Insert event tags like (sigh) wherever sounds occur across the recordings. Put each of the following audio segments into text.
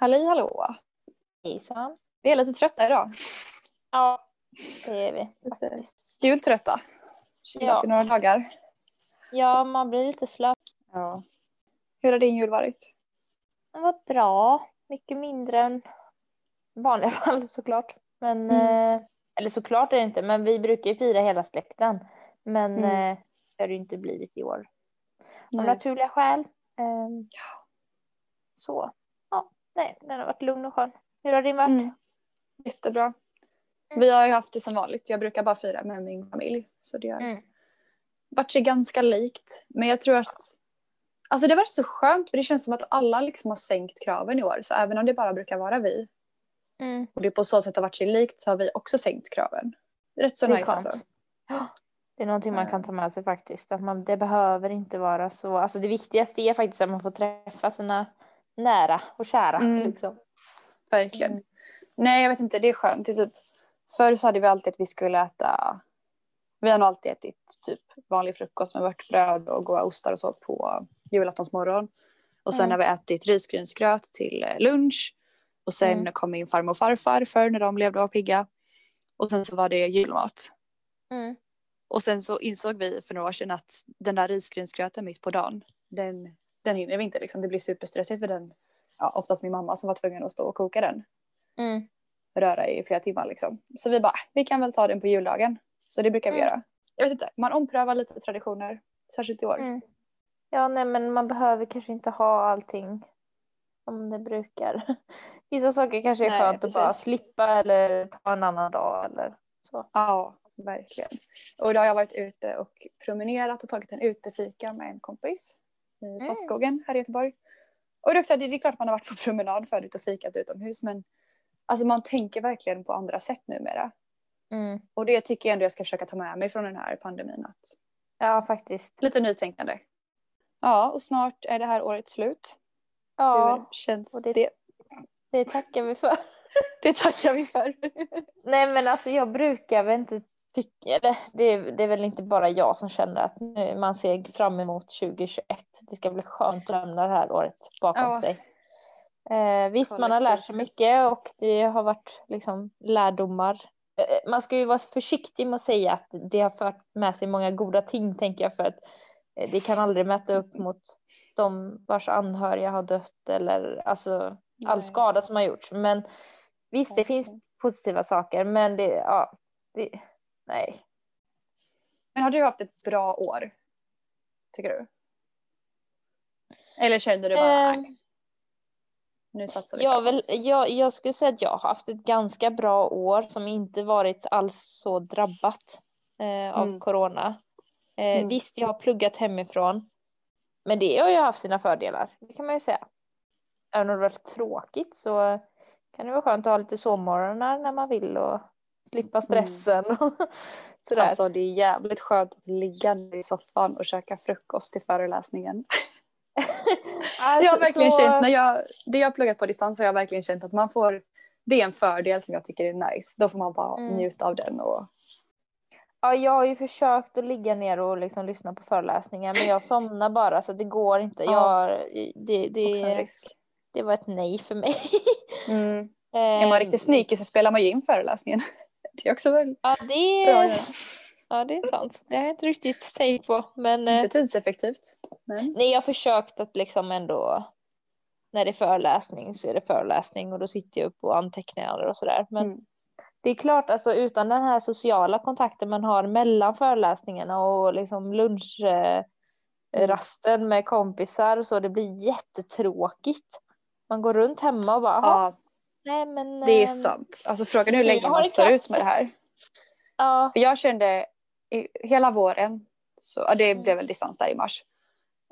Halli hallå! Hejsan. Vi är lite trötta idag. Ja, det är vi faktiskt. Jultrötta. Ja. några dagar. Ja, man blir lite slö. Ja. Hur har din jul varit? Den var bra. Mycket mindre än vanliga (laughs) fall såklart. Men, Mm. eh, eller såklart är det inte, men vi brukar ju fira hela släkten. Men Mm. eh, det har det ju inte blivit i år. Av Nej. naturliga skäl. Ehm, Så, nej, den har varit lugn och skön. Hur har din varit? Mm. Jättebra. Vi har ju haft det som vanligt. Jag brukar bara fira med min familj. Så det har Mm. varit sig ganska likt. Men jag tror att Alltså det har varit så skönt för det känns som att alla liksom har sänkt kraven i år. Så även om det bara brukar vara vi Mm. och det på så sätt har varit sig likt så har vi också sänkt kraven. Rätt så Det nice alltså. Det är någonting man Ja. kan ta med sig faktiskt. Att man, det behöver inte vara så. Alltså det viktigaste är faktiskt att man får träffa sina nära och kära. Mm. Liksom. Verkligen. Mm. Nej, jag vet inte. Det är skönt. Det är typ, förr så hade vi alltid att vi skulle äta... Vi har nog alltid ätit typ vanlig frukost med vårt bröd och goda ostar och så på julaftonsmorgon. Och sen Mm. har vi ätit risgrynsgröt till eh, lunch. Och sen Mm. kom min farmor och farfar förr när de levde och var pigga. Och sen så var det julmat. Mm. Och sen så insåg vi för några år sedan att den där risgrynsgröten mitt på dagen, den, den hinner vi inte liksom. Det blir superstressigt för den, ja, oftast min mamma som var tvungen att stå och koka den Mm. röra i flera timmar liksom. Så vi bara, vi kan väl ta den på juldagen. Så det brukar vi Mm. göra. Jag vet inte, man omprövar lite traditioner. Särskilt i år. Mm. Ja, nej, men man behöver kanske inte ha allting som det brukar. (laughs) Vissa saker kanske är Nej, skönt att bara precis. slippa eller ta en annan dag eller så. Ja, verkligen. Och idag har jag varit ute och promenerat och tagit en utefika med en kompis i Slottsskogen här i Göteborg. Och det är, också, det är klart att man har varit på promenad förut och fikat utomhus men alltså man tänker verkligen på andra sätt numera. Mm. Och det tycker jag ändå jag ska försöka ta med mig från den här pandemin. Att Ja, faktiskt. lite nytänkande. Ja, och snart är det här året slut. Hur Ja, känns och det- det? det tackar vi för. (laughs) Det tackar vi för. Nej men alltså jag brukar väl inte tycka, eller det är, det är väl inte bara jag som känner att nu man ser fram emot 2021. Det ska bli skönt att lämna det här året bakom Ja. sig. Eh, visst man har lärt sig mycket och det har varit liksom lärdomar. Eh, man ska ju vara försiktig med att säga att det har fört med sig många goda ting tänker jag för att eh, det kan aldrig mäta upp mot de vars anhöriga har dött eller alltså all Nej. skada som har gjorts. Men visst, det finns positiva saker, men det, ja, det, nej. Men har du haft ett bra år? Tycker du? Eller kände du bara, Eh, nu satsar vi jag, väl, jag, jag skulle säga att jag har haft ett ganska bra år som inte varit alls så drabbat eh, av Mm. corona. Eh, Mm. Visst, jag har pluggat hemifrån, men det har ju haft sina fördelar, det kan man ju säga. Även om det varit tråkigt så kan det vara skönt att ha lite sovmorgnar när man vill och slippa stressen och (laughs) sådär. Alltså det är jävligt skönt att ligga i soffan och käka frukost till föreläsningen. Alltså, (laughs) jag har verkligen så- känt, när jag, det jag har pluggat på distans har jag verkligen känt att man får, det är en fördel som jag tycker är nice. Då får man bara Mm. njuta av den och Ja, jag har ju försökt att ligga ner och liksom lyssna på föreläsningar men jag somnar bara så det går inte. Ja. Jag, det, det, risk. det var ett nej för mig. Mm. (laughs) Är man Ehm, riktigt sneaky så spelar man ju in föreläsningen. Det är också väl Ja, det, bra ja, det är sant. Det har jag inte riktigt tänkt på. Men eh, Inte tidseffektivt. Men nej, jag har försökt att liksom ändå när det är föreläsning så är det föreläsning och då sitter jag upp och antecknar och sådär. Men Mm. det är klart, alltså utan den här sociala kontakten man har mellan föreläsningarna och liksom lunch eh, Mm. rasten med kompisar och så, det blir jättetråkigt. Man går runt hemma och bara, "Jaha, ja, nej men. det är ehm, sant. Alltså frågan är hur länge man står ut med det här. Ja, För jag kände i, hela våren, så, ja, det Mm. blev väl distans där i mars.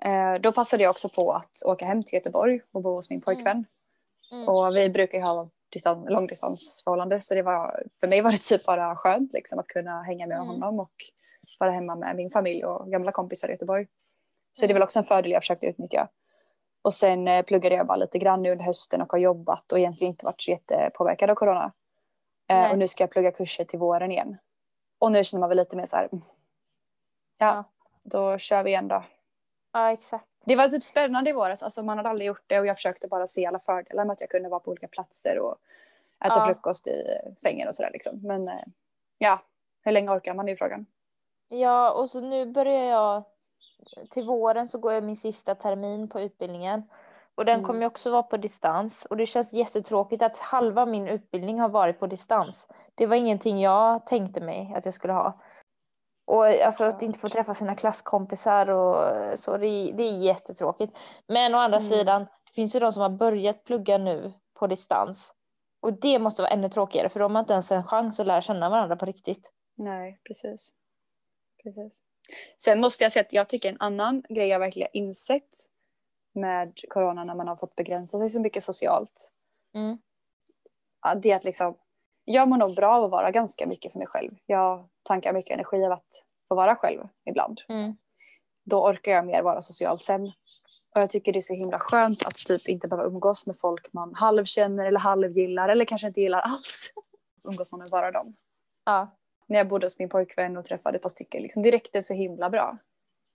Eh, då passade jag också på att åka hem till Göteborg och bo hos min pojkvän. mm, Och vi brukar ju ha distans, långdistansförhållande så det var, för mig var det typ bara skönt liksom, att kunna hänga med Mm. honom och vara hemma med min familj och gamla kompisar i Göteborg. Så det är Mm. väl också en fördel jag försökte utnyttja. Och sen eh, pluggade jag bara lite grann nu under hösten och har jobbat och egentligen inte varit så jättepåverkad av corona. Eh, och nu ska jag plugga kurser till våren igen. Och nu känner man väl lite mer så här, mm, ja, Ja. då kör vi igen då. ja, exakt. Det var typ spännande i våras, alltså man hade aldrig gjort det och jag försökte bara se alla fördelar med att jag kunde vara på olika platser och äta Ja. frukost i sängen och sådär liksom. Men eh, ja, hur länge orkar man det är frågan. Ja, och så nu börjar jag, till våren så går jag min sista termin på utbildningen. Och den Mm. kommer ju också vara på distans. Och det känns jättetråkigt att halva min utbildning har varit på distans. Det var ingenting jag tänkte mig att jag skulle ha. Och alltså att inte få träffa sina klasskompisar och så, det, är- det är jättetråkigt. Men å andra Mm. sidan, det finns ju de som har börjat plugga nu på distans. Och det måste vara ännu tråkigare för de har inte ens en chans att lära känna varandra på riktigt. Nej, precis. precis. Sen måste jag säga att jag tycker en annan grej jag verkligen insett med corona när man har fått begränsa sig så mycket socialt. Mm. Det är att liksom, jag mår nog bra av att vara ganska mycket för mig själv. Jag tankar mycket energi av att få vara själv ibland. Mm. Då orkar jag mer vara social sen. Och jag tycker det är så himla skönt att typ inte behöva umgås med folk man halvkänner eller halvgillar eller kanske inte gillar alls. (laughs) Umgås man med bara dem. Ja. När jag bodde hos min pojkvän och träffade ett par stycken, liksom, det räckte så himla bra.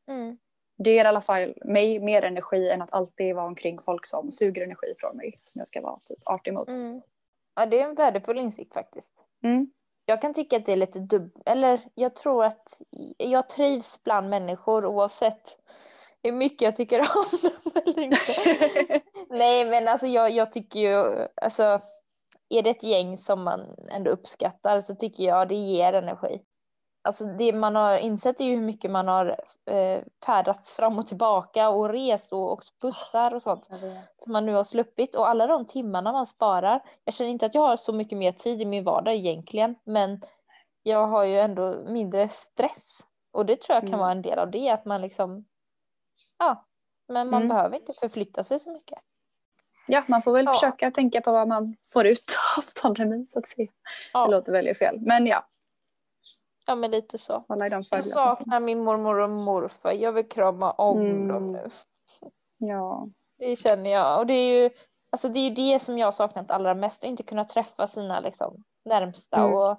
Mm. Det ger i alla fall mig mer energi än att alltid vara omkring folk som suger energi från mig. Som jag ska vara typ artig mot. Mm. Ja, det är en värdefull insikt faktiskt. Mm. Jag kan tycka att det är lite dubb... Eller jag tror att jag trivs bland människor oavsett hur mycket jag tycker om (laughs) dem eller inte. (laughs) Nej, men alltså jag, jag tycker ju, alltså är det ett gäng som man ändå uppskattar så tycker jag det ger energi. Alltså det man har insett är ju hur mycket man har eh, färdats fram och tillbaka och rest och åkt bussar och sånt som man nu har sluppit och alla de timmarna man sparar. Jag känner inte att jag har så mycket mer tid i min vardag egentligen, men jag har ju ändå mindre stress och det tror jag kan Mm. vara en del av det att man liksom. Ja, men man Mm. behöver inte förflytta sig så mycket. Ja, man får väl Ja. försöka tänka på vad man får ut (laughs) av pandemin så att säga. Ja. Det låter väldigt fel. Men ja, Ja, men lite så. alla i de Jag saknar min mormor och morfar. Jag vill krama om Mm. dem nu. Ja. Det känner jag. Och det är ju, alltså det, är ju det som jag har saknat allra mest. Att inte kunna träffa sina liksom, närmsta Mm. och,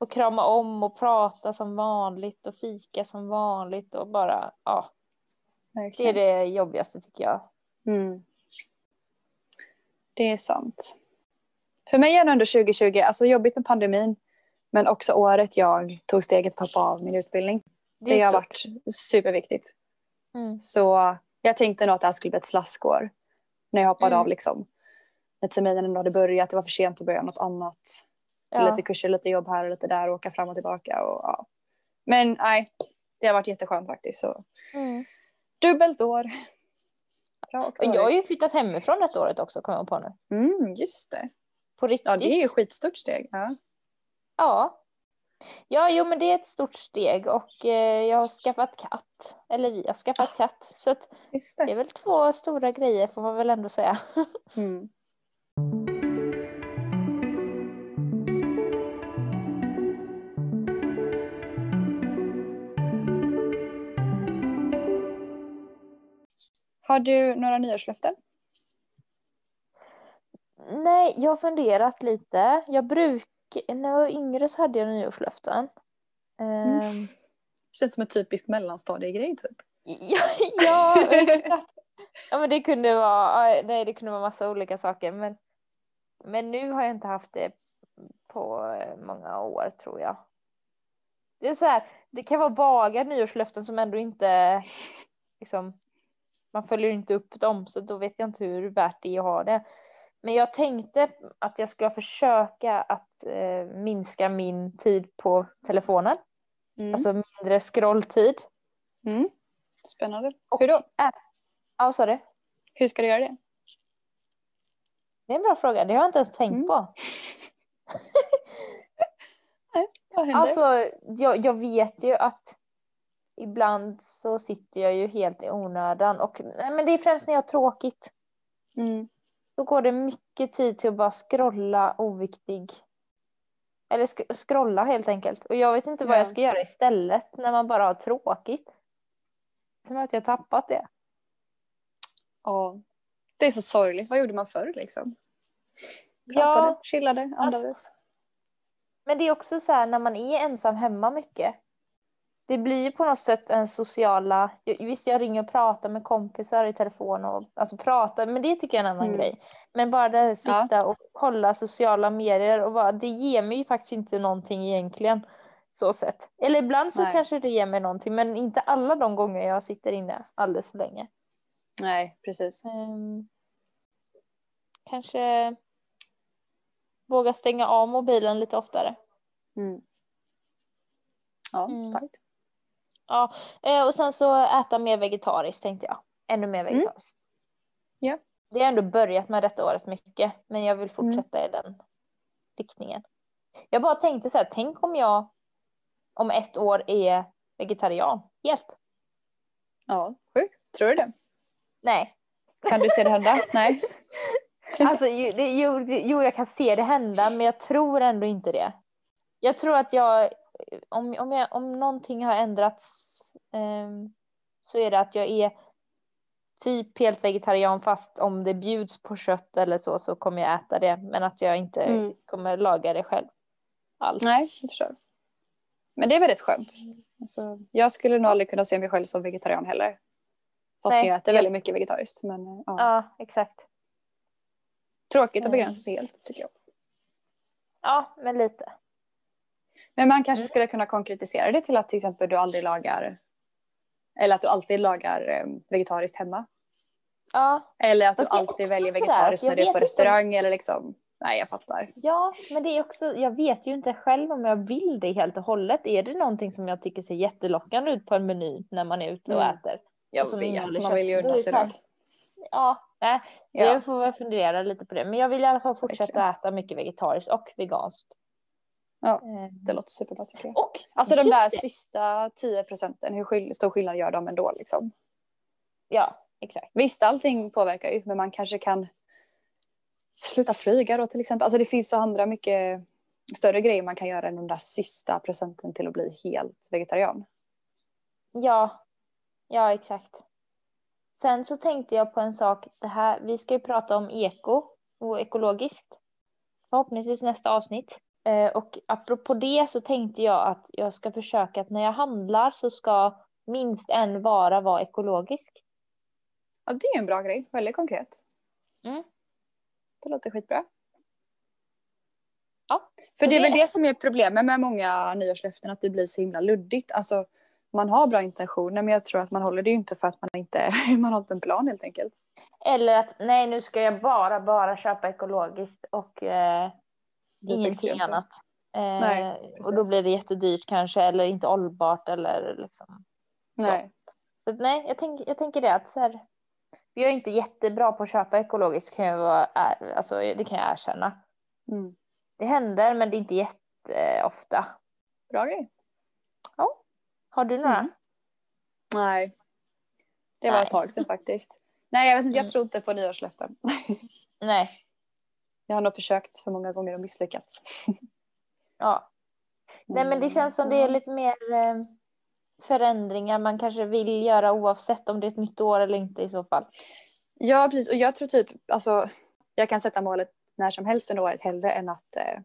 och krama om och prata som vanligt och fika som vanligt och bara, ja, det är Verkligen. det jobbigaste tycker jag. Mm. Det är sant. För mig är det ändå 2020, alltså jobbigt med pandemin, men också året jag tog steget att hoppa av min utbildning. Det, är har varit superviktigt. Mm. Så jag tänkte nog att det här skulle bli ett slaskår. När jag hoppade Mm. av liksom. När terminen ändå hade börjat, det var för sent att börja något annat. Ja. Lite kurser, lite jobb här och lite där och åka fram och tillbaka. Och, ja. Men nej, det har varit jätteskönt faktiskt. Så. Mm. Dubbelt år. Bra och jag har ju flyttat hemifrån ett året också kommer jag på nu. Mm, just det. På riktigt. Ja, det är ju ett skitstort steg. Ja. Ja. Ja, jo men det är ett stort steg och eh, jag har skaffat katt. Eller vi har skaffat katt. Så Just det är det. väl två stora grejer får man väl ändå säga. (laughs) Mm. Har du några nyårslöften? Nej, jag har funderat lite. Jag bruk... När jag var yngre så hade jag nyårslöften. Mm. Ehm, Känns som en typisk mellanstadiegrej typ. ja, (laughs) ja, ja, men det kunde vara, nej, det kunde vara massa olika saker. Men, men nu har jag inte haft det på eh, många år tror jag. Det är så här, det kan vara vaga nyårslöften som ändå inte, liksom, man följer inte upp dem så då vet jag inte hur värt det är att ha det. Men jag tänkte att jag ska försöka att eh, minska min tid på telefonen, Mm. alltså mindre scrolltid. Mm. Spännande. Och- Hur då? Ja, vad sa du? Hur ska du göra det? Det är en bra fråga, det har jag inte ens tänkt Mm. på. (laughs) Vad händer? Alltså, jag, jag vet ju att ibland så sitter jag ju helt i onödan och nej, men det är främst när jag har tråkigt. mm. Då går det mycket tid till att bara scrolla oviktig. Eller sk- scrolla helt enkelt. Och jag vet inte vad Ja. jag ska göra istället när man bara har tråkigt. Som att jag tappat det. Ja. Det är så sorgligt. Vad gjorde man förr liksom? Pratade, Ja, chillade, andades. men det är också så här när man är ensam hemma mycket. Det blir på något sätt en sociala, visst jag ringer och pratar med kompisar i telefon och alltså prata, men det tycker jag är en annan Mm. grej. Men bara det här sitta och kolla sociala medier och bara, det ger mig ju faktiskt inte någonting egentligen. Så sett. Eller ibland så Nej. kanske det ger mig någonting men inte alla de gånger jag sitter inne alldeles för länge. Nej, precis. Ehm, kanske våga stänga av mobilen lite oftare. Mm. Ja, Mm. starkt. Ja, eh, och sen så äta mer vegetariskt tänkte jag. Ännu mer Mm. vegetariskt. Ja. Det har ändå börjat med detta året mycket, men jag vill Mm. fortsätta i den riktningen. Jag bara tänkte så här, tänk om jag om ett år är vegetarian helt. Ja, sjukt. Tror du det? Nej, Kan du se det hända? (laughs) Nej. alltså jo, jo, jag kan se det hända, men jag tror ändå inte det. Jag tror att jag, om, om, jag, om någonting har ändrats ehm, så är det att jag är typ helt vegetarian fast om det bjuds på kött eller så så kommer jag äta det. Men att jag inte Mm. kommer laga det själv. Alls. Nej, jag förstår. Men det är väldigt skönt. Alltså, jag skulle nog aldrig kunna se mig själv som vegetarian heller. Fast Nej, jag äter väldigt mycket vegetariskt. Men eh, ja. Ja, exakt. tråkigt att Mm. begränsa sig helt tycker jag. Ja, men lite. Men man kanske Mm. skulle kunna konkretisera det till att till exempel du aldrig lagar eller att du alltid lagar eh, vegetariskt hemma. Ja, Eller att du är alltid väljer vegetariskt när du är på inte. restaurang eller liksom. Nej, jag fattar. ja, men det är också, jag vet ju inte själv om jag vill det helt och hållet. Är det någonting som jag tycker ser jättelockande ut på en meny när man är ute och Mm. äter? Jag Och vet, man vill ju unna är sig det Ja, nej. Så Ja. jag får väl fundera lite på det. Men jag vill i alla fall fortsätta äta mycket vegetariskt och veganskt. Ja, Eh, Det låter superbra tycker jag. Och Alltså de där det. sista 10 procenten, hur skill- stor skillnad gör de ändå liksom? Ja, exakt. Visst, allting påverkar ju, men man kanske kan sluta flyga då till exempel. Alltså det finns så andra mycket större grejer man kan göra än de där sista procenten till att bli helt vegetarian. Ja, ja exakt. Sen så tänkte jag på en sak. Det här, vi ska ju prata om eko och ekologiskt. Förhoppningsvis nästa avsnitt. Eh, och apropå det så tänkte jag att jag ska försöka att när jag handlar så ska minst en vara vara ekologisk. Ja, det är en bra grej. Väldigt konkret. Mm. Det låter skitbra. Ja. För det är det- väl det som är problemet med många nyårslöften, att det blir så himla luddigt. Alltså, man har bra intentioner, men jag tror att man håller det inte för att man inte (laughs) man har inte en plan helt enkelt. Eller att nej, nu ska jag bara, bara köpa ekologiskt och eh, ingenting ja. annat. Eh, Nej, och då blir det jättedyrt kanske eller inte hållbart eller liksom. Så. Nej. Så nej, jag, tänk, jag tänker det att så här, jag är inte jättebra på att köpa ekologiskt kan jag vara, alltså, det kan jag erkänna. Mm. Det händer men det är inte jätteofta. Bra grej. Har du några? Mm. Nej. Det var Nej. ett tag sedan faktiskt. Nej, jag vet inte. Jag Mm. tror inte på nyårslöften. (laughs) Nej. Jag har nog försökt för många gånger och misslyckats. (laughs) Ja. Nej men det känns som det är lite mer eh, förändringar man kanske vill göra oavsett om det är ett nytt år eller inte i så fall. Ja, precis. Och jag tror typ, alltså, jag kan sätta målet när som helst under året hellre än att, eh,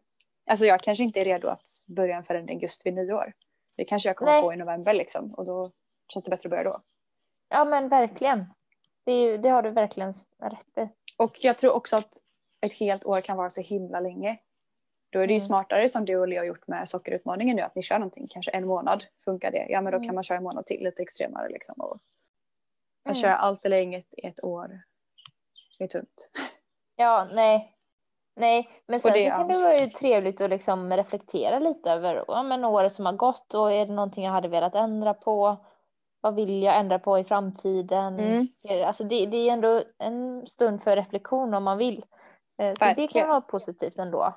alltså jag kanske inte är redo att börja en förändring just vid nyår. Det kanske jag kommer Nej. på i november liksom och då känns det bättre att börja då. Ja men verkligen. Det, ju- det har du verkligen rätt i. Och jag tror också att ett helt år kan vara så himla länge. Då är det ju Mm. smartare som du och Leo har gjort med sockerutmaningen nu att ni kör någonting, kanske en månad. Funkar det? Ja men då Mm. kan man köra en månad till lite extremare liksom. Och att Mm. köra allt eller inget i ett år är tungt. Ja, nej. Nej, men sen det, så kan det vara ju trevligt att liksom reflektera lite över ja, men året som har gått och är det någonting jag hade velat ändra på? Vad vill jag ändra på i framtiden? Mm. Det- Alltså det, det är ändå en stund för reflektion om man vill. Eh, Så det kan vara positivt ändå.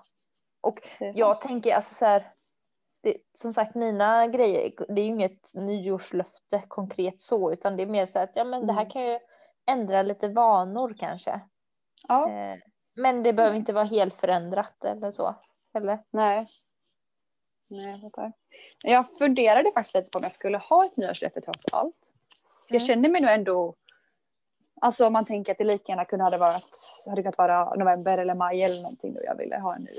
Och jag tänker alltså så här. Det, som sagt mina grejer, det är ju inget nyårslöfte konkret så utan det är mer så att ja men det här Mm. kan ju ändra lite vanor kanske. Ja, Eh, Men det behöver Nice. inte vara helt förändrat eller så. Eller? nej. Nej, jag fattar. Jag funderade faktiskt lite på om jag skulle ha ett nyårslöfte trots allt. Jag Mm. känner mig nog ändå... Alltså om man tänker att det lika gärna kunde ha varit, hade kunnat vara november eller maj eller någonting då jag ville ha en ny,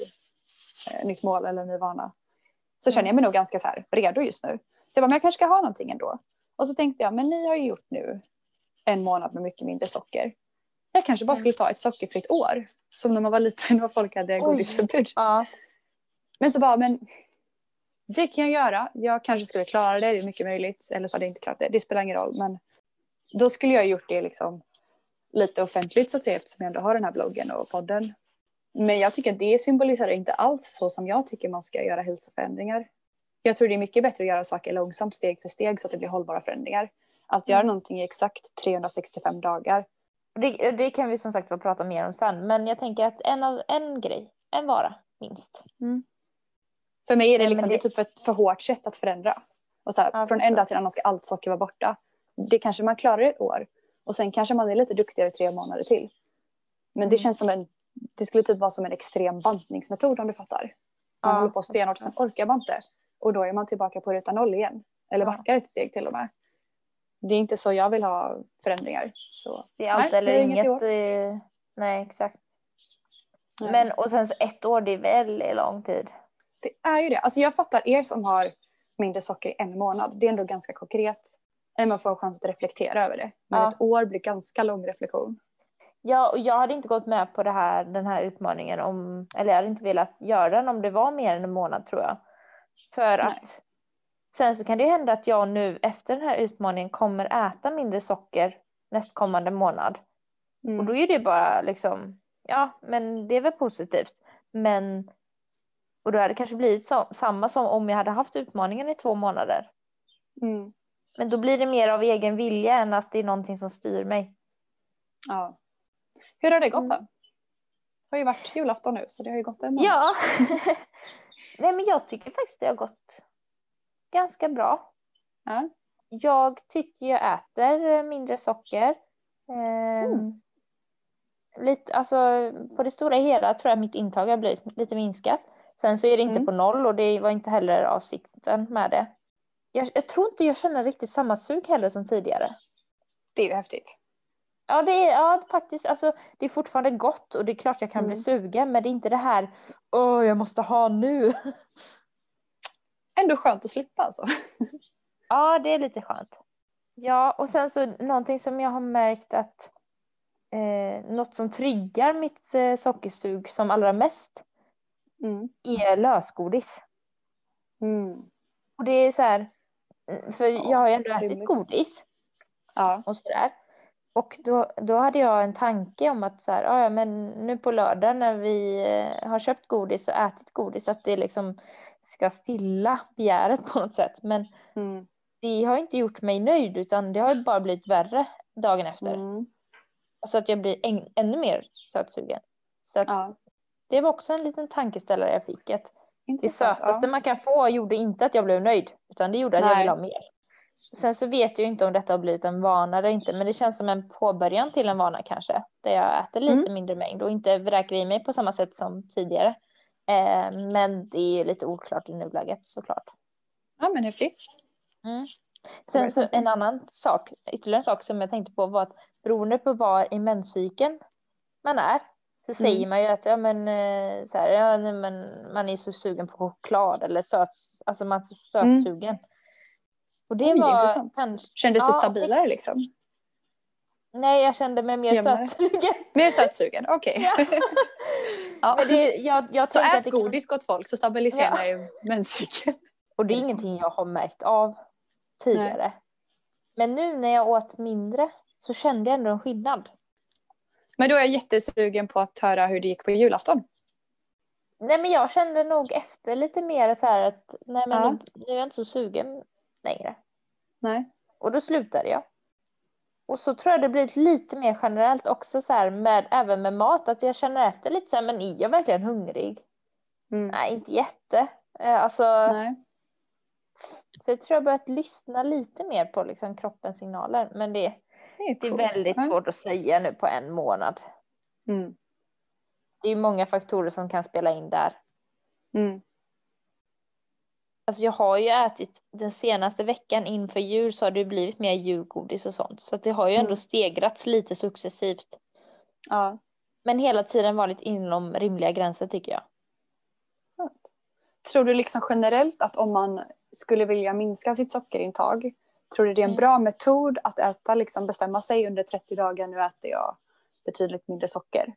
eh, nytt mål eller en ny vana. Så känner jag mig nog ganska så här redo just nu. Så jag bara, men jag kanske ska ha någonting ändå. Och så tänkte jag, men ni har ju gjort nu en månad med mycket mindre socker. Jag kanske bara skulle ta ett sockerfritt år. Som när man var liten och folk hade godisförbud. Ja. Men så bara, men det kan jag göra. Jag kanske skulle klara det, det är mycket möjligt. Eller så hade jag inte klarat det, det spelar ingen roll. Men då skulle jag gjort det liksom lite offentligt så att säga eftersom jag ändå har den här bloggen och podden. Men jag tycker att det symboliserar inte alls så som jag tycker man ska göra hälsoförändringar. Jag tror det är mycket bättre att göra saker långsamt steg för steg så att det blir hållbara förändringar. Att göra Mm. någonting i exakt 365 dagar. Det, det kan vi som sagt prata mer om sen. Men jag tänker att en, av, en grej, en vara minst. För mig är det, liksom, det... det- är typ ett för hårt sätt att förändra. Och så här, Ja, från en dag till en annan ska allt socker vara borta. Det kanske man klarar i ett år. Och sen kanske man är lite duktigare i tre månader till. Men det Mm. känns som en, det skulle typ vara som en extrem bantningsmetod om du fattar. Man Ja, håller på stenhårt sen orkar man inte. Och då är man tillbaka på ruta noll igen. Eller Ja. backar ett steg till och med. Det är inte så jag vill ha förändringar. Så. Det är allt Nej, eller är inget i inget. eh, Nej, exakt. Nej. Men och sen så ett år, det är väldigt lång tid. Det är ju det. Alltså jag fattar er som har mindre socker i en månad. Det är ändå ganska konkret. Man får en chans att reflektera över det. Men Ja. ett år blir ganska lång reflektion. Ja, och jag hade inte gått med på det här, den här utmaningen om, eller jag hade inte velat göra den om det var mer än en månad tror jag. För Nej. att sen så kan det ju hända att jag nu efter den här utmaningen kommer äta mindre socker nästkommande månad. Mm. Och då är det bara liksom, ja men det är väl positivt. Men, och då hade det kanske blivit så, samma som om jag hade haft utmaningen i två månader. Mm. Men då blir det mer av egen vilja än att det är någonting som styr mig. Ja. Hur har det gått Mm. då? Det har ju varit julafton nu så det har ju gått en månad. Ja. (laughs) Nej men jag tycker faktiskt det har gått ganska bra. Ja. Jag tycker jag äter mindre socker. Ehm, Mm. lite, alltså, på det stora hela tror jag mitt intag har blivit lite minskat. Sen så är det inte Mm. på noll och det var inte heller avsikten med det. Jag, jag tror inte jag känner riktigt samma sug heller som tidigare. Det är ju häftigt. Ja, det är ja, faktiskt, alltså, det är fortfarande gott och det är klart jag kan bli Mm. sugen men det är inte det här, åh jag måste ha nu. (laughs) Ändå skönt att slippa alltså. (laughs) Ja, det är lite skönt. Ja, och sen så någonting som jag har märkt att eh, något som triggar mitt eh, sockersug som allra mest Mm. är lösgodis. Mm. Och det är så här, mm, för jag har ju ändå ätit rimligt. godis Ja. och sådär. Och då, då hade jag en tanke om att så här, "Ja, ja, men nu på lördag när vi eh, har köpt godis och ätit godis att det liksom ska stilla begäret (laughs) på något sätt. Men Mm. det har inte gjort mig nöjd utan det har bara blivit värre dagen efter. Mm. Så att jag blir en, ännu mer sötsugen. Så att Ja. det var också en liten tankeställare jag fick. Att det sötaste ja. man kan få gjorde inte att jag blev nöjd. Utan det gjorde att jag Nej. ville ha mer. Sen så vet jag inte om detta har blivit en vana eller inte. Men det känns som en påbörjan till en vana kanske. Där jag äter lite Mm. mindre mängd och inte vräker i mig på samma sätt som tidigare. Eh, men det är ju lite oklart i nuläget såklart. Ja men häftigt. Mm. Sen så en annan sak, ytterligare en sak som jag tänkte på var att beroende på var i menscykeln man är så säger Mm. man ju att ja, men, eh, så här, ja, nej, men man är så sugen på choklad eller söt, alltså man är så sötsugen. Och det Mm. Oj, var intressant. kanske, Kändes det Ja, stabilare liksom? nej jag kände mig mer Jämnare. sötsugen. (laughs) Mer sötsugen, okej. Ja. (laughs) Ja. Men det, jag, jag Så ät det kan- godis gott folk så stabiliserar ju menscykeln. (laughs) Och det är Är det ingenting sant? jag har märkt av tidigare. Men nu när jag åt mindre så kände jag ändå en skillnad. Men då är jag jättesugen på att höra hur det gick på julafton. Nej men jag kände nog efter lite mer så här att nej men Ja. nu, nu är jag inte så sugen längre. Nej. Och då slutade jag. Och så tror jag det blivit lite mer generellt också så här med även med mat att jag känner efter lite så här men är jag verkligen hungrig? Mm. Nej inte jätte. Eh, Alltså Nej. så jag tror jag börjat lyssna lite mer på liksom kroppens signaler men det, Det är, det är väldigt svårt att säga nu på en månad. Mm. Det är många faktorer som kan spela in där. Mm. Alltså jag har ju ätit den senaste veckan inför jul så har det blivit mer julgodis och sånt. Så det har ju ändå Mm. stegrats lite successivt. Ja. Men hela tiden varit inom rimliga gränser tycker jag. Tror du liksom generellt att om man skulle vilja minska sitt sockerintag, tror du det är en Mm. bra metod att äta, liksom bestämma sig under 30 dagar, nu äter jag betydligt mindre socker?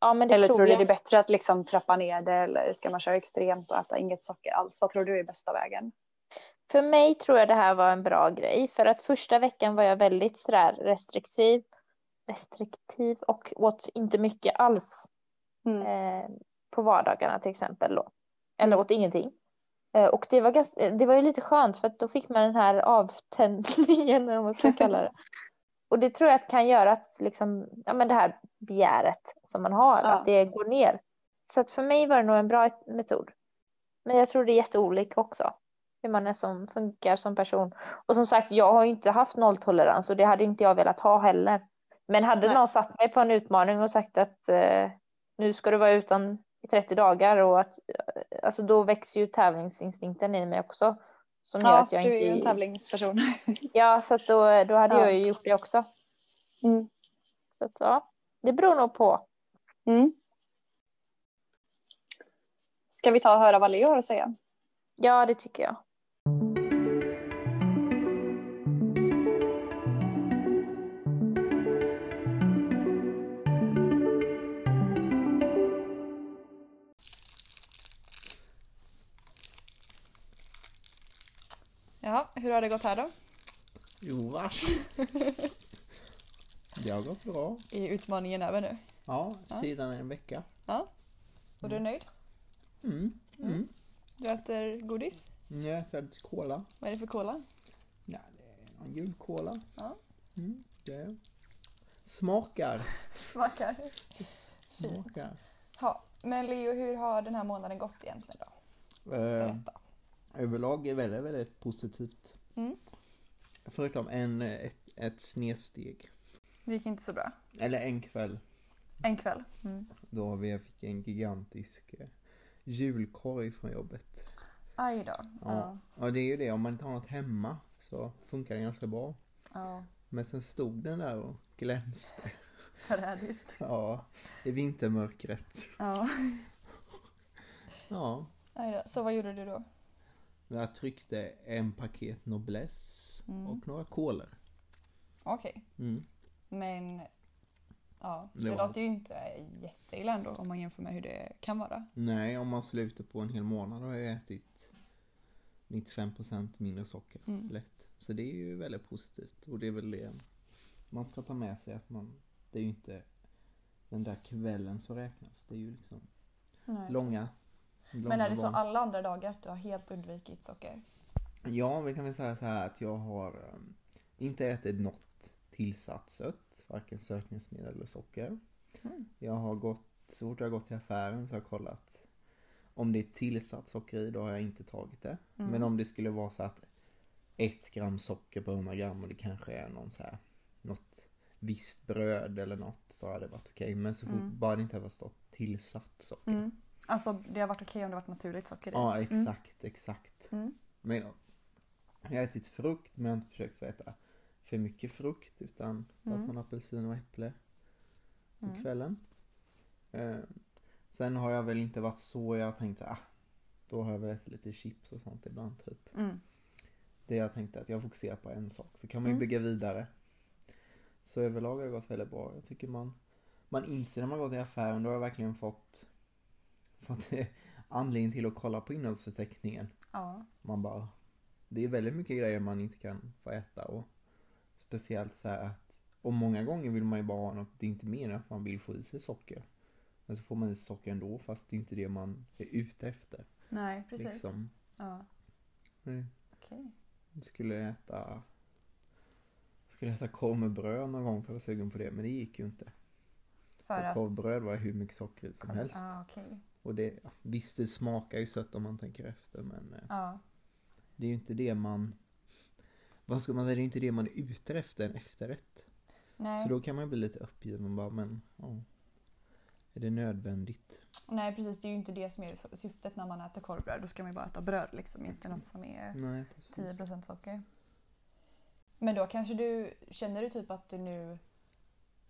Ja, men det Eller tror tror du jag. det är bättre att liksom trappa ner det eller ska man köra extremt och äta inget socker alls? Vad tror du är bästa vägen? För mig tror jag det här var en bra grej för att första veckan var jag väldigt sådär restriktiv, restriktiv och åt inte mycket alls Mm. eh, på vardagarna till exempel då. Eller Mm. åt ingenting. Eh, och det var, ganska, det var ju lite skönt för att då fick man den här avtändningen eller vad man ska kalla det. (laughs) Och det tror jag att kan göra att liksom, ja, men det här begäret som man har, Ja. att det går ner. Så att för mig var det nog en bra metod. Men jag tror det är jätteolika också. Hur man är som funkar som person. Och som sagt, jag har ju inte haft nolltolerans och det hade inte jag velat ha heller. Men hade Nej. någon satt mig på en utmaning och sagt att eh, nu ska du vara utan i 30 dagar och att alltså då växer ju tävlingsinstinkten i mig också. Som gör Ja, att jag du är ju en tävlingsperson. Ja, så att då, då hade Ja. jag ju gjort det också. Mm. Så att, ja, det beror nog på. Mm. Ska vi ta och höra vad Leo har att säga? Ja, det tycker jag. Hur har det gått här då? Jo, vars. (laughs) Det har gått bra. Är utmaningen över nu? Ja, sedan en vecka. Ja. Och du är nöjd? Mm. Mm. Du äter godis? Jag äter lite cola. Vad är det för cola? Ja, det är en julcola. Ja. Mm. Det smakar. Smakar. Smakar. Ja, men Leo, hur har den här månaden gått egentligen då? Eh, Berätta. Överlag är väldigt, väldigt positivt. Mm. Förutom en, ett, ett snedsteg. Det gick inte så bra. Eller en kväll. En kväll. Mm. Då vi fick en gigantisk eh, julkorg från jobbet. Aj då. Ja. Och det är ju det, om man inte har något hemma så funkar det ganska bra. Ja. Men sen stod den där och glänste. Förrädiskt. Ja, i vintermörkret. Ja. Ja, Aj då. Så vad gjorde du då? Jag tryckte en paket Noblesse Mm. och några kolor. Okej. Mm. Men ja, det Det var- låter ju inte jätteilla ändå om man jämför med hur det kan vara. Nej, om man slutar på en hel månad har jag ätit 95% mindre socker. Mm. Lätt. Så det är ju väldigt positivt. Och det är väl det man ska ta med sig att man, det är ju inte den där kvällen som räknas. Det är ju liksom Nej, långa Men är det så alla andra dagar att du har helt undvikit socker? Ja, vi kan väl säga så här att jag har um, inte ätit något tillsatt sött, varken sötningsmedel eller socker. Mm. Jag har gått, så fort jag har gått till affären så har jag kollat om det är tillsatt socker i, då har jag inte tagit det. Mm. Men om det skulle vara så att ett gram socker på 100 gram och det kanske är någon så här, något visst bröd eller något så har det varit okej. Men så fort, Mm. bara det inte har stått tillsatt socker. Mm. Alltså det har varit okej om det varit naturligt socker i? Ja, Mm. exakt, exakt. Mm. Men jag, har ätit frukt men jag har inte försökt äta för mycket frukt utan Mm. att man apelsin och äpple på Mm. kvällen. Eh, sen har jag väl inte varit så, jag tänkte ah, då har jag väl ätit lite chips och sånt ibland typ. Mm. Det jag tänkte att jag fokuserar på en sak så kan man ju Mm. bygga vidare. Så överlag har det gått väldigt bra. Jag tycker man, man inser när man går till affären, då har jag verkligen fått, fått eh, anledning till att kolla på innehållsförteckningen. Ja. Man bara Det är väldigt mycket grejer man inte kan få äta och Speciellt så här att Och många gånger vill man ju bara ha något Det är inte meningen att man vill få i sig socker Men så får man i sig socker ändå fast det är inte det man är ute efter Nej, precis. liksom. Ja. Nej. Okej. Jag skulle äta Skulle äta korv med bröd någon gång för jag var sugen på det men det gick ju inte För Och att... korvbröd var hur mycket socker som helst Ah, okej. Och det Visst det smakar ju sött om man tänker efter men eh, Ja. Det är ju inte det man Vad ska man säga, det är inte det man är ute efter en efterrätt Nej. Så då kan man ju bli lite uppgiven bara men ja Är det nödvändigt? Nej, precis. Det är ju inte det som är syftet när man äter korvbröd. Då ska man ju bara äta bröd liksom. Inte något som är Nej precis 10% socker. Men då kanske du, känner du typ att du nu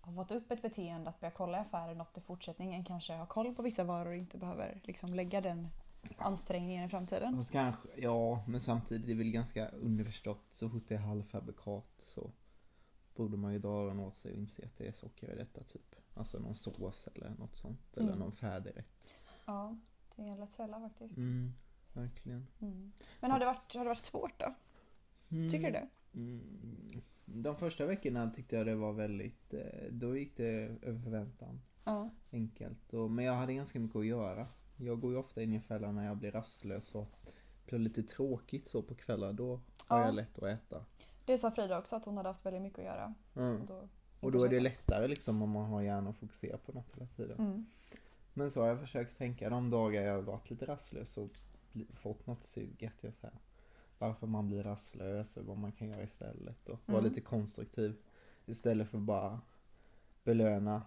har fått upp ett beteende att börja kolla i affären något i fortsättningen, kanske ha koll på vissa varor och inte behöver liksom lägga den ansträngningen i framtiden. Fast kanske, ja men samtidigt det är väl ganska underförstått så fort det är halvfabrikat så borde man ju dra öronen åt sig och inse att det är socker i detta typ. Alltså någon sås eller något sånt eller Mm. någon färdigrätt. Ja, det är en lätt fälla faktiskt. Mm, verkligen. Mm. Men har det, varit, har det varit svårt då? Mm. Tycker du det? De första veckorna tyckte jag det var väldigt, eh, då gick det över förväntan. Ja. Enkelt. Och, men jag hade ganska mycket att göra. Jag går ju ofta in i fällan när jag blir rastlös och blir lite tråkigt så på kvällar. Då har Ja. jag lätt att äta. Det sa Frida också att hon hade haft väldigt mycket att göra. Mm. Och då, Och då är det lättare liksom om man har hjärnan att fokusera på något hela tiden. Mm. Men så har jag försökt tänka de dagar jag har varit lite rastlös och fått något sug att jag så här, varför man blir rastlös och vad man kan göra istället och vara Mm. lite konstruktiv istället för bara belöna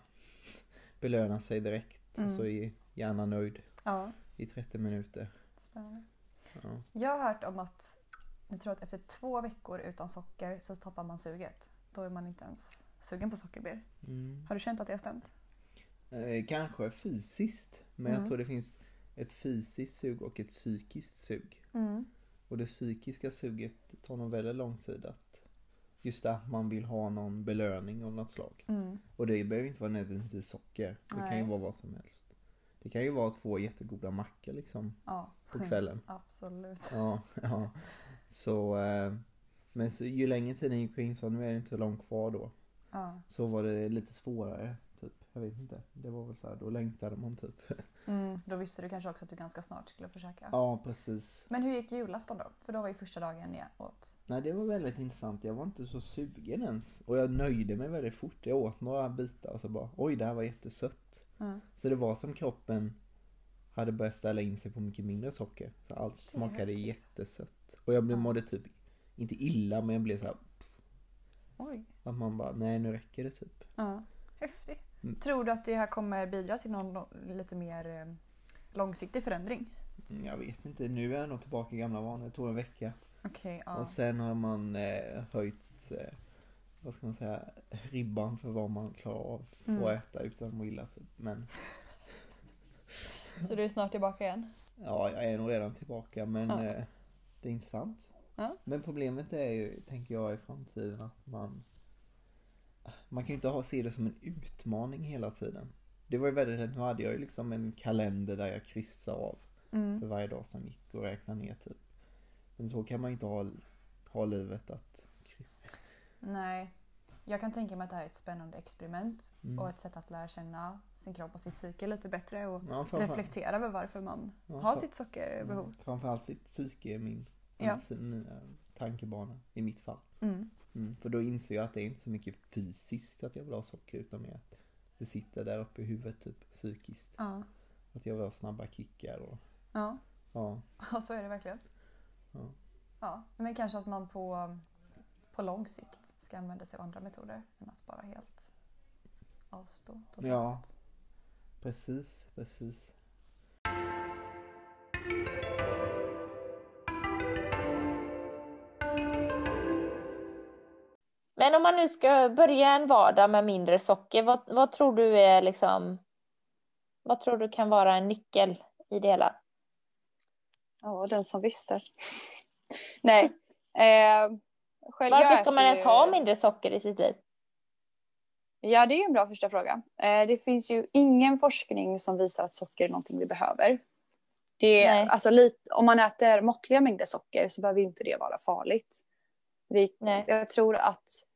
belöna sig direkt Mm. och så är hjärnan nöjd Ja, i 30 minuter. Ja. Jag har hört om att jag tror att efter två veckor utan socker så tappar man suget. Då är man inte ens sugen på sockerber. Mm. Har du känt att det har stämt? Eh, kanske fysiskt men Mm. jag tror det finns ett fysiskt sug och ett psykiskt sug. Mm. Och det psykiska suget tar nog väldigt lång tid att just det att man vill ha någon belöning av något slag. Mm. Och det behöver inte vara nödvändigtvis socker. Det kan ju Nej. vara vad som helst. Det kan ju vara två jättegoda mackor liksom Ja. på kvällen. (laughs) Absolut. Ja, ja. Så, eh, men så, ju längre tiden gick in så nu är det inte så långt kvar då. Ja. Så var det lite svårare. Jag vet inte. Det var väl så här, då längtade man typ. (laughs) Mm. Då visste du kanske också att du ganska snart skulle försöka. Ja, precis. Men hur gick julafton då? För då var ju första dagen jag åt. Nej, det var väldigt intressant. Jag var inte så sugen ens. Och jag nöjde mig väldigt fort. Jag åt några bitar och så bara, oj, det här var jättesött. Mm. Så det var som kroppen hade börjat ställa in sig på mycket mindre socker. Så allt smakade häftigt. jättesött. Och jag blev, mådde typ, inte illa, men jag blev så här, Oj. att man bara, nej nu räcker det typ. Ja. Häftigt. Mm. Tror du att det här kommer bidra till någon lite mer eh, långsiktig förändring? Mm, Jag vet inte, nu är jag nog tillbaka i gamla vanor. Det tog en vecka. Okej, ja. Och sen har man eh, höjt, eh, vad ska man säga, ribban för vad man klarar av Mm. att äta utan att må illa typ. Men Så du är snart tillbaka igen? ja, jag är nog redan tillbaka men Ja. eh, det är intressant. Ja. Men problemet är ju, tänker jag i framtiden att man man kan ju inte ha, se det som en utmaning hela tiden. Det var ju väldigt, nu hade jag ju liksom en kalender där jag kryssade av för Mm. varje dag som gick och räknade ner typ. Men så kan man ju inte ha, ha livet att Nej. Jag kan tänka mig att det här är ett spännande experiment Mm. och ett sätt att lära känna sin kropp och sitt psyke lite bättre och Ja, reflektera över varför man Ja, har för- sitt sockerbehov. Mm, Framförallt sitt psyke är min, Ja. min eh, tankebana i mitt fall. Mm. Mm, för då inser jag att det är inte så mycket fysiskt att jag vill ha socker utan mer att det sitter där uppe i huvudet typ psykiskt. Ja. Att jag vill ha snabba kickar och Ja. ja. ja, så är det verkligen. Ja. Ja, men kanske att man på, på lång sikt ska använda sig av andra metoder än att bara helt avstå. totalt. Ja. Precis, precis. Men om man nu ska börja en vardag med mindre socker, vad, vad tror du är liksom, vad tror du kan vara en nyckel i det hela? Ja, den som visste. (laughs) Nej. Eh, själv, Varför ska man ens ju- ha mindre socker i sitt liv? Ja, det är en bra första fråga. Eh, det finns ju ingen forskning som visar att socker är någonting vi behöver. Det är, alltså, lite, om man äter måttliga mängder socker så behöver inte det vara farligt. Vi, Nej. jag tror att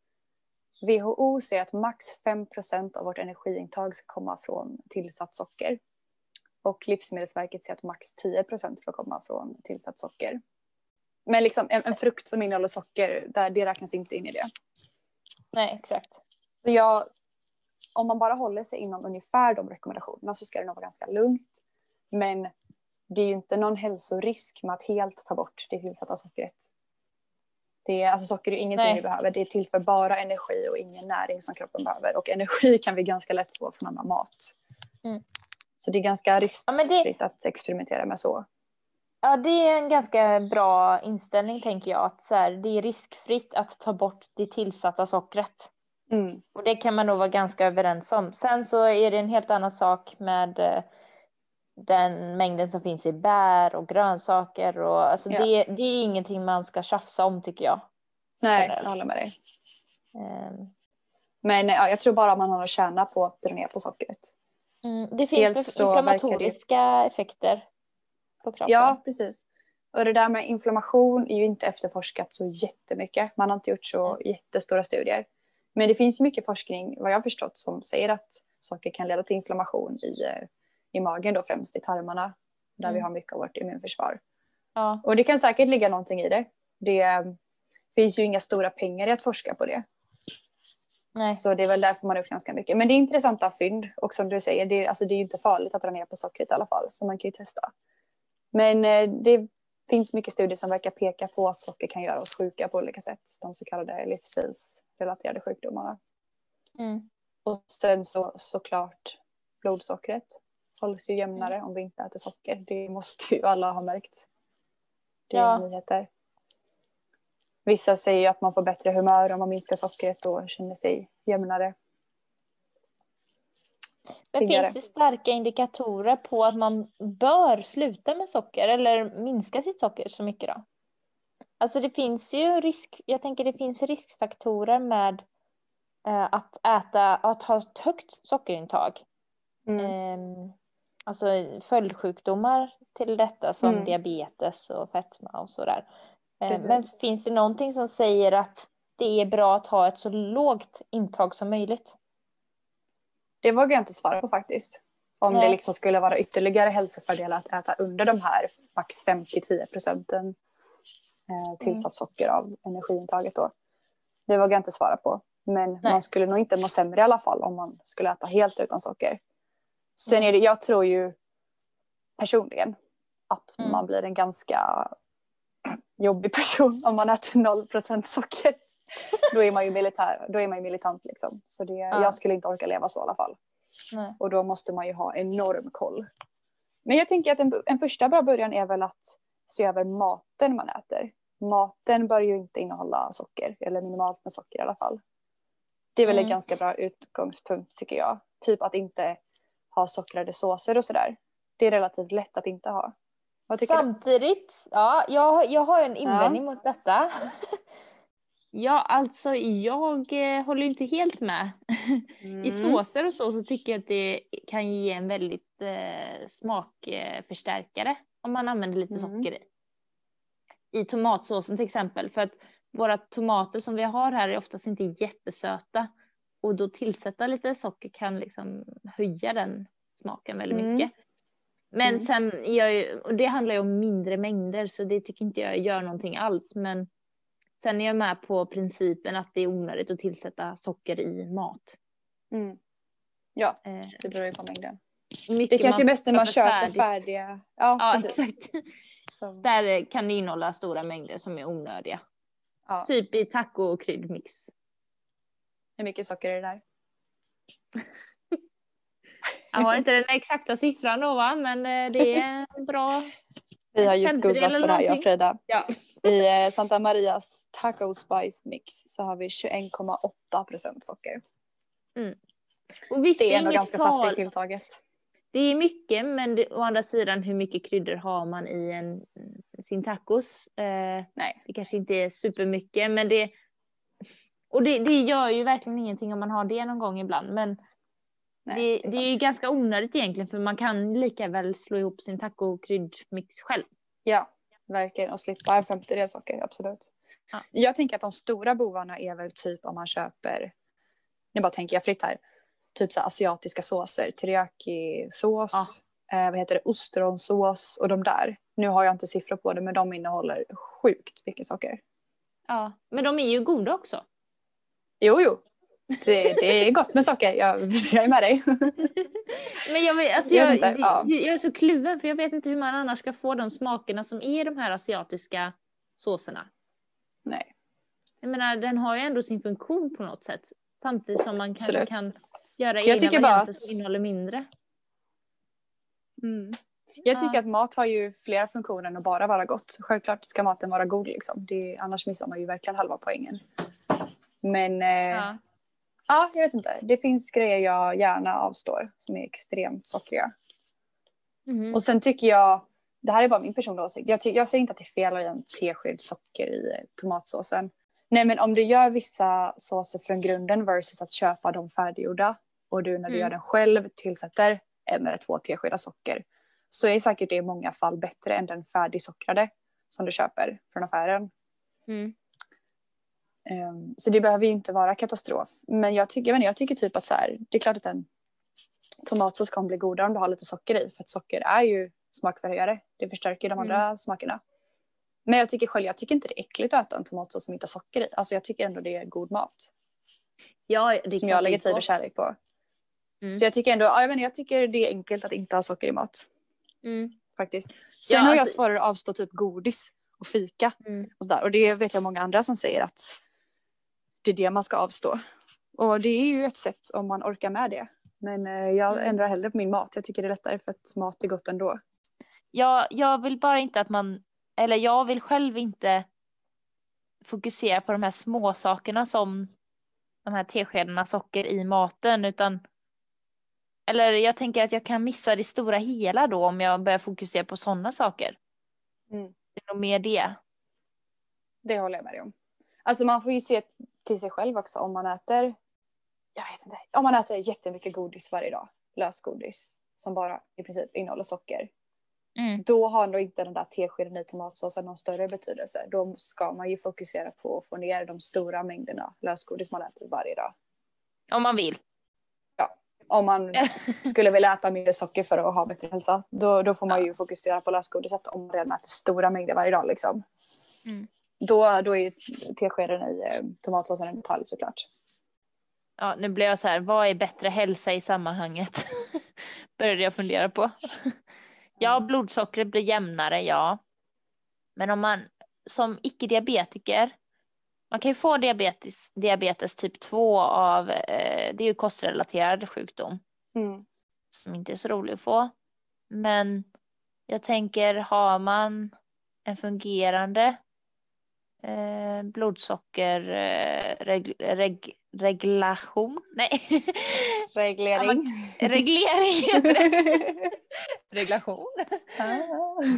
WHO säger att max 5% av vårt energiintag ska komma från tillsatt socker. Och Livsmedelsverket säger att max 10% får komma från tillsatt socker. Men liksom en, en frukt som innehåller socker, där, det räknas inte in i det. Nej, exakt. Så jag, om man bara håller sig inom ungefär de rekommendationerna så ska det nog vara ganska lugnt. Men det är ju inte någon hälsorisk med att helt ta bort det tillsatta sockret. Det är, alltså socker är ingenting Nej. vi behöver. Det tillför bara energi och ingen näring som kroppen behöver. Och energi kan vi ganska lätt få från annan mat. Mm. Så det är ganska Ja, riskfritt att experimentera med så. ja, det är en ganska bra inställning tänker jag. Att så här, det är riskfritt att ta bort det tillsatta sockret. Mm. Och det kan man nog vara ganska överens om. Sen så är det en helt annan sak med eh, den mängden som finns i bär och grönsaker och alltså Ja. det, det är ingenting man ska tjafsa om tycker jag. Nej, jag håller med dig. Ehm, Men ja, jag tror bara man har att tjäna på att dra ner på sockret. Mm, det finns Dels verkar det- inflammatoriska effekter på kroppen. Ja, precis. Och det där med inflammation är ju inte efterforskat så jättemycket. Man har inte gjort så jättestora studier. Men det finns ju mycket forskning, vad jag har förstått, som säger att socker kan leda till inflammation i, eh, i magen, då främst i tarmarna, där vi Mm. har mycket av vårt immunförsvar. Ja. Och det kan säkert ligga någonting i det. Det eh, finns ju inga stora pengar i att forska på det. Nej. Så det är väl därför man har gjort ganska mycket. Men det är intressanta fynd. Och som du säger, det är, alltså, det är ju inte farligt att dra ner på sockret i alla fall. Så man kan ju testa. Men eh, det finns mycket studier som verkar peka på att socker kan göra oss sjuka på olika sätt. De så kallade livsstilsrelaterade sjukdomarna. Mm. Och sen så såklart blodsockret hålls ju jämnare om vi inte äter socker. Det måste ju alla ha märkt. Det är Ja. nyheter. Vissa säger att man får bättre humör om man minskar sockret och känner sig jämnare. Men finns det starka indikatorer på att man bör sluta med socker eller minska sitt socker så mycket då? Alltså det finns ju risk, jag tänker det finns riskfaktorer med eh, att äta, att ha ett högt sockerintag. Mm. Alltså följdsjukdomar till detta som Mm. diabetes och fetma och sådär. Eh, men Precis. finns det någonting som säger att det är bra att ha ett så lågt intag som möjligt? Det vågar jag inte svara på faktiskt. Om Nej. det liksom skulle vara ytterligare hälsofördelar att äta under de här max 5-10 procenten eh, tillsatt socker av energiintaget då. Det vågar jag inte svara på. Men Nej. man skulle nog inte må sämre i alla fall om man skulle äta helt utan socker. Sen är det, jag tror ju personligen att Mm. man blir en ganska jobbig person om man äter 0 procent socker. (laughs) då är man ju militär, då är man ju militant liksom. Så det, jag skulle inte orka leva så i alla fall. Nej. Och då måste man ju ha enorm koll. Men jag tänker att en, en första bra början är väl att se över maten man äter. Maten bör ju inte innehålla socker, eller minimalt med socker i alla fall. Det är väl en Mm. ganska bra utgångspunkt tycker jag. Typ att inte ha sockrade såser och sådär. Det är relativt lätt att inte ha. Vad tycker du? Samtidigt, ja, jag, jag har en invändning mot detta. (laughs) Ja, alltså jag eh, håller inte helt med. (laughs) I Mm. såser och så, så tycker jag att det kan ge en väldigt eh, smakförstärkare om man använder lite Mm. socker i. I tomatsåsen till exempel, för att våra tomater som vi har här är oftast inte jättesöta. Och då tillsätta lite socker kan liksom höja den smaken väldigt Mm. mycket. Men Mm. sen, ju, och det handlar ju om mindre mängder så det tycker inte jag gör någonting alls. Men sen är jag med på principen att det är onödigt att tillsätta socker i mat. Mm. Ja, Eh, det beror ju på mängden. mycket Det kanske är mest när man köper färdiga. Ja, Ja, precis. exakt. (laughs) Där kan det innehålla stora mängder som är onödiga. ja. Typ i taco och kryddmix. Hur mycket socker är det där? Jag har inte den exakta siffran då va, men eh, det är bra. Vi har just googlat på det här jag och. Frida. Ja. I eh, Santa Marias Taco Spice Mix så har vi 21,8 procent socker. Och visst, Det är ändå ganska farligt. saftigt tilltaget. Det är mycket, men det, å andra sidan hur mycket kryddor har man i en, sin tacos? Eh, Nej. det kanske inte är supermycket, men det... Och det, det gör ju verkligen ingenting om man har det någon gång ibland, men Nej, det, det är det är ju ganska onödigt egentligen, för man kan lika väl slå ihop sin taco-kryddmix själv. Ja, verkligen. Och slippa en femtedel socker, absolut. Ja. Jag tänker att de stora bovarna är väl typ om man köper, nu bara tänker jag fritt här, typ så asiatiska såser, teriyaki-sås, eh, vad heter det, ostronsås och de där. Nu har jag inte siffror på det, men de innehåller sjukt mycket socker. Ja, men de är ju goda också. Jo, jo. Det, det är gott med socker, jag, jag är med dig. (laughs) Men jag, vet, alltså Jag jag, jag är så kluven, för jag vet inte hur man annars ska få de smakerna som är i de här asiatiska såserna. Nej. Jag menar, den har ju ändå sin funktion på något sätt. Samtidigt som man kanske Absolut. kan göra Jag egna varianter att- som innehåller mindre. Mm. Jag tycker Ja. att mat har ju flera funktioner än att bara vara gott. Självklart ska maten vara god liksom. Det, annars missar man ju verkligen halva poängen. Men eh, ja. Ja. jag vet inte. Det finns grejer jag gärna avstår som är extremt sockriga. Mhm. Och sen tycker jag, det här är bara min personliga åsikt, jag, jag säger inte att det är fel att ha en tesked socker i tomatsåsen. Nej men om du gör vissa såser från grunden versus att köpa dem färdiggjorda och du när du Mm. gör den själv tillsätter en eller två teskedar socker så är säkert det i många fall bättre än den färdigsockrade som du köper från affären. Mm. Ehm, så det behöver ju inte vara katastrof. Men jag tycker, jag, inte, jag tycker typ att så här, det är klart att en tomatsås kommer bli godare om du har lite socker i. För att socker är ju smakförhöjare. Det förstärker de Mm. andra smakerna. Men jag tycker själv, jag tycker inte det är äckligt att äta en tomatsås som inte har socker i. Alltså jag tycker ändå det är god mat. Ja, det som jag lägger tid och kärlek på. Mm. Så jag tycker ändå, ja, jag, inte, jag tycker det är enkelt att inte ha socker i mat. Mm. Faktiskt. Sen Ja, har jag alltså- svårare att avstå typ godis och fika. Mm. Och, sådär. och det vet jag många andra som säger att det är det man ska avstå. Och det är ju ett sätt om man orkar med det. Men eh, jag Mm. ändrar hellre på min mat. Jag tycker det är lättare för att mat är gott ändå. Jag, jag vill bara inte att man, eller jag vill själv inte fokusera på de här små sakerna som de här teskedarna socker i maten utan eller jag tänker att jag kan missa det stora hela då om jag börjar fokusera på sådana saker. Mm. Det är nog mer det. Det håller jag med dig om. Alltså man får ju se till sig själv också om man äter, jag vet inte, om man äter jättemycket godis varje dag, lösgodis som bara i princip innehåller socker. Mm. Då har nog inte den där teskeden i tomatsåsen någon större betydelse. Då ska man ju fokusera på att få ner de stora mängderna lösgodis man äter varje dag. Om man vill. Om man (laughs) skulle vilja äta mindre socker för att ha bättre hälsa, då, då får man ju fokusera på lösgodiset om man redan äter stora mängder varje dag. Liksom. Mm. Då, då är teskeden i eh, tomatsåsen en detalj såklart. Ja, nu blev jag så här, vad är bättre hälsa i sammanhanget? (laughs) Började jag fundera på. (laughs) ja, blodsockret blir jämnare, ja. Men om man som icke-diabetiker, man kan ju få diabetes, diabetes typ 2 av, eh, det är ju kostrelaterad sjukdom Mm. som inte är så rolig att få. Men jag tänker, har man en fungerande eh, blodsocker eh, reg? Nej, (laughs) Reglering. reglering heter det. (laughs) Reglation.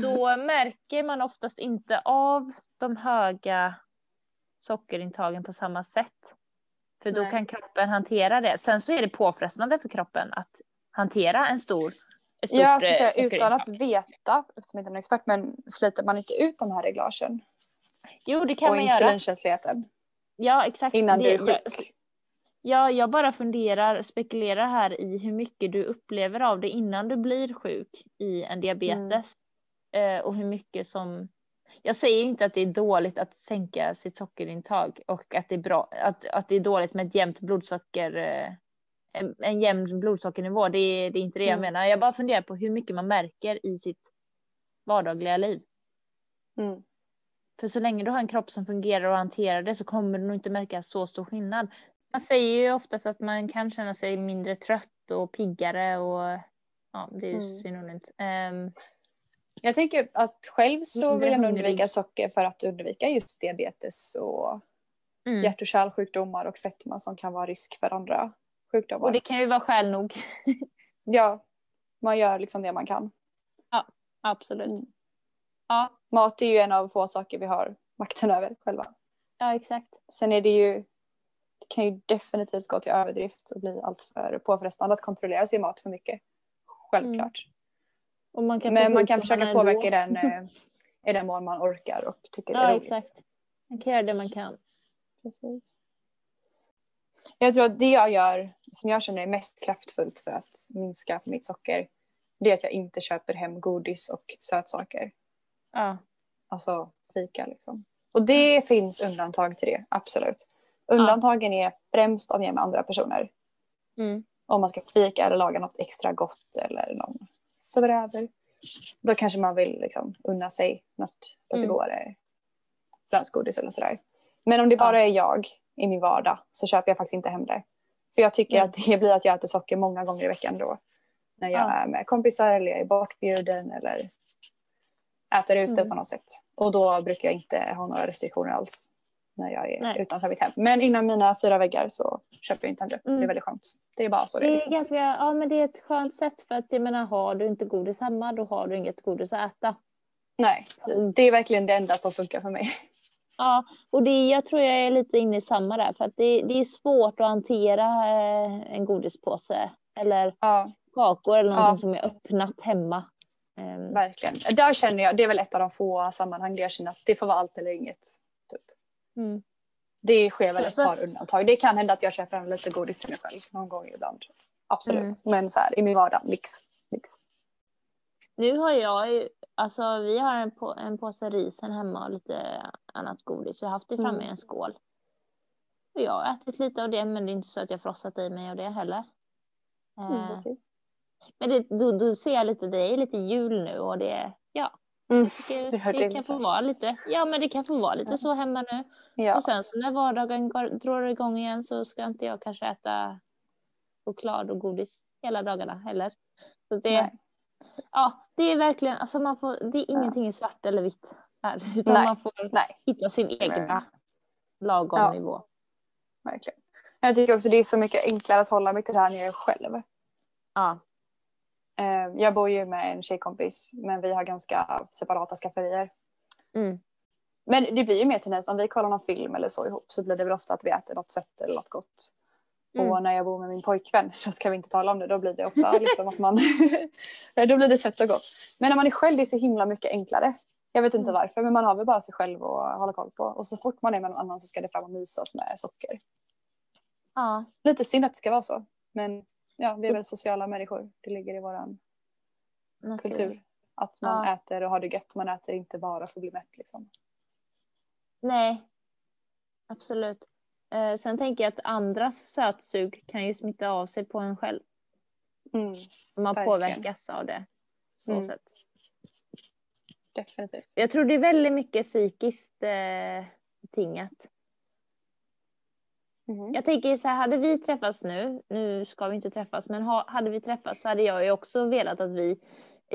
Då märker man oftast inte av de höga sockerintagen på samma sätt. För då Nej. kan kroppen hantera det. Sen så är det påfrestande för kroppen att hantera en stor ett stort jag ska eh, säga utan att veta, eftersom jag inte är någon expert, men sliter man inte ut de här reglagen Jo, det kan och man göra. insulinkänsligheten Ja, exakt. innan det, du är jag, sjuk? ja, jag bara funderar, spekulerar här i hur mycket du upplever av det innan du blir sjuk i en diabetes. Eh, och hur mycket som... Jag säger inte att det är dåligt att sänka sitt sockerintag och att det är, bra, att, att det är dåligt med ett jämnt blodsocker, eh, en, en jämn blodsockernivå. Det är, det är inte det jag Mm. menar. Jag bara funderar på hur mycket man märker i sitt vardagliga liv. Mm. För så länge du har en kropp som fungerar och hanterar det så kommer du nog inte märka så stor skillnad. Man säger ju oftast att man kan känna sig mindre trött och piggare och ja, det är ju Mm. synonymt. Ehm, Jag tänker att själv så vill jag undvika socker för att undvika just diabetes och mm. hjärt och kärlsjukdomar och fetma som kan vara risk för andra sjukdomar. Och det kan ju vara skäl nog. (laughs) Ja, man gör liksom det man kan. Absolut. Mm. Ja, Mat är ju en av få saker vi har makten över själva. ja, exakt. Sen är det ju, det kan ju definitivt gå till överdrift och bli allt för påfrestande att kontrollera sin mat för mycket. Självklart. Och man Men man kan försöka påverka den eh, i den mån man orkar och tycker det är Ja, roligt. exakt. Man kan göra det man kan. Precis. Jag tror att det jag gör, som jag känner är mest kraftfullt för att minska mitt socker, det är att jag inte köper hem godis och sötsaker. Ja, Alltså fika liksom. Och det finns undantag till det, absolut. Undantagen är främst om jag är med andra personer. mm. Om man ska fika eller laga något extra gott eller någon sobröver. Då kanske man vill liksom unna sig något lite Mm. godare lösgodis eller sådär. Men om det bara är jag i min vardag så köper jag faktiskt inte hem det. För jag tycker Mm. att det blir att jag äter socker många gånger i veckan då. När jag Ja. är med kompisar eller jag är bortbjuden eller äter ute Mm. på något sätt. Och då brukar jag inte ha några restriktioner alls. när jag är Nej. utanför mitt hem. Men inom mina fyra väggar så köper jag inte en drupp. Mm. Det är väldigt skönt. Det är bara så det är. Det är, Liksom. ganska, ja, men det är ett skönt sätt för att jag menar, har du inte godis hemma då har du inget godis att äta. Nej, precis. det är verkligen det enda som funkar för mig. Ja, och det, jag tror jag är lite inne i samma där för att det, det är svårt att hantera eh, en godispåse eller Ja, kakor eller någonting Ja. som är öppnat hemma. Ehm, verkligen. Där känner jag, det är väl ett av de få sammanhang där jag känner att det får vara allt eller inget. Typ. mm. Det sker väl ett Så- par undantag. Det kan hända att jag köper en lite godis till mig själv någon gång ibland. Absolut. Mm. Men så här i min vardag, nix. nix. Nu har jag ju, alltså vi har en, på, en påse risen hemma och lite annat godis. Jag har haft det framme Mm. i en skål. Och jag har ätit lite av det men det är inte så att jag frostat i mig av det heller. Mm, det. Men det, då, då ser lite, det är lite jul nu och det, ja. Mm, det kan få vara lite, ja men det kan få vara lite så hemma nu. Ja. Och sen så när vardagen går, drar igång igen så ska inte jag kanske äta choklad och godis hela dagarna heller. Så det, Nej. ja, det är verkligen, alltså man får, det är ingenting i svart eller vitt här, (laughs) utan Nej. man får Nej. hitta sin egna lagom Ja. nivå. Verkligen. Jag tycker också det är så mycket enklare att hålla mig till det här när jag är själv. Ja, Jag bor ju med en tjejkompis men vi har ganska separata skafferier. mm. Men det blir ju mer tendens om vi kollar någon film eller så ihop så blir det väl ofta att vi äter något sött eller något gott. Mm. Och när jag bor med min pojkvän, (laughs) då ska vi inte tala om det, då blir det ofta liksom att man... (laughs) då blir det sött och gott. Men när man är själv det är så himla mycket enklare. Jag vet inte Mm. varför men man har väl bara sig själv att hålla koll på. Och så fort man är med någon annan så ska det fram och mysas med socker. ja, Lite synd att det ska vara så. Men ja, vi är väl sociala människor. Det ligger i våran natur. kultur. Att man Ja. äter och har det gött. Man äter inte bara för att bli mätt liksom. Nej, absolut. Eh, sen tänker jag att andras sötsug kan ju smitta av sig på en själv. Mm, man Verkligen. påverkas av det. Så Mm. sätt. definitivt. Jag tror det är väldigt mycket psykiskt eh, betingat. Mhm. Jag tänker så här, hade vi träffats nu, nu ska vi inte träffas, men ha, hade vi träffats så hade jag ju också velat att vi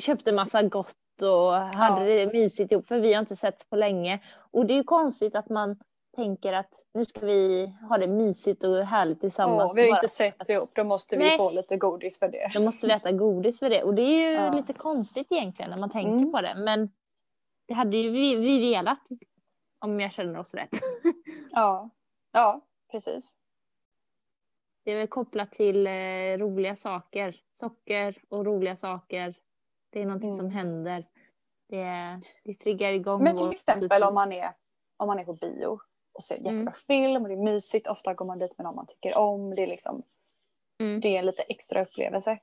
köpte massa gott och hade det mysigt ihop, för vi har inte setts på länge. Och det är ju konstigt att man tänker att nu ska vi ha det mysigt och härligt tillsammans. Åh, vi har ju inte setts ihop, då måste vi Nej. få lite godis för det. Då måste vi äta godis för det. Och det är ju Ja. lite konstigt egentligen när man tänker Mm. på det. Men det hade ju vi, vi velat om jag känner oss rätt. (laughs) Ja, ja precis. Det är väl kopplat till eh, roliga saker. Socker och roliga saker. Det är någonting Mm. som händer. Det, det triggar igång Men till exempel om man är, om man är på bio och ser Mm. jättebra film och det är mysigt. Ofta går man dit med någon man tycker om. Det är, liksom, Mm. det är en lite extra upplevelse.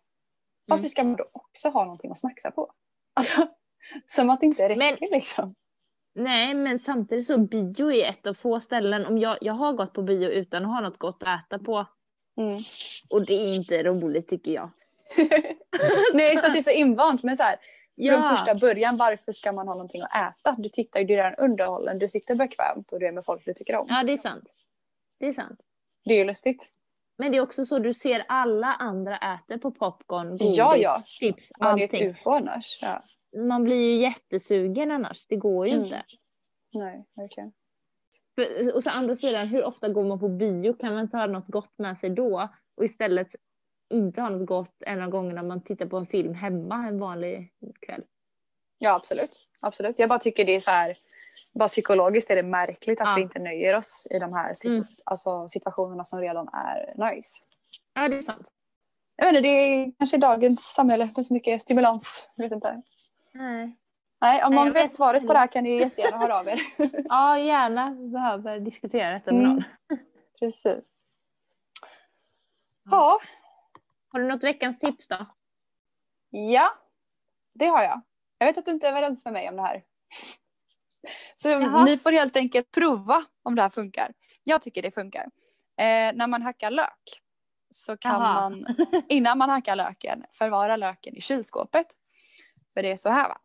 Varför ska man då också ha någonting att snacksa på? Alltså, (laughs) som att det inte räcker Men- liksom. Nej, men samtidigt så bio är ett av få ställen. Om jag, jag har gått på bio utan att ha något gott att äta på. Mm. Och det är inte roligt tycker jag. (laughs) Nej, för att det är så invant. Men så här, från Ja. första början, varför ska man ha någonting att äta? Du tittar ju, du är redan underhållen, du sitter bekvämt och du är med folk du tycker om. Ja, det är sant. Det är sant. Det är ju lustigt. Men det är också så du ser alla andra äter på popcorn, godis, Ja, ja. chips, Man är ett allting. ufo annars. Ja. Man blir ju jättesugen annars. Det går ju Mm. inte. Nej, verkligen. För- Och så andra sidan, hur ofta går man på bio? Kan man inte ha något gott med sig då? Och istället inte ha något gott en av gångerna man tittar på en film hemma en vanlig kväll. Ja, absolut. absolut. Jag bara tycker det är så här, bara psykologiskt är det märkligt att Ja. vi inte nöjer oss i de här Mm. alltså, situationerna som redan är nice. Ja, det är sant. Jag vet inte, det är kanske dagens samhälle med så mycket stimulans. Jag vet inte. Nej. Nej, om någon vet svaret på det här kan ni jättegärna höra av er. (laughs) (laughs) Ja, gärna behöver diskutera detta med Mm. någon. (laughs) Precis. Ja, Har du något veckans tips då? ja, det har jag. Jag vet att du inte är överens med mig om det här. Så Jaha. ni får helt enkelt prova om det här funkar. Jag tycker det funkar. Eh, när man hackar lök så kan Jaha. man innan man hackar löken förvara löken i kylskåpet. För det är så här va.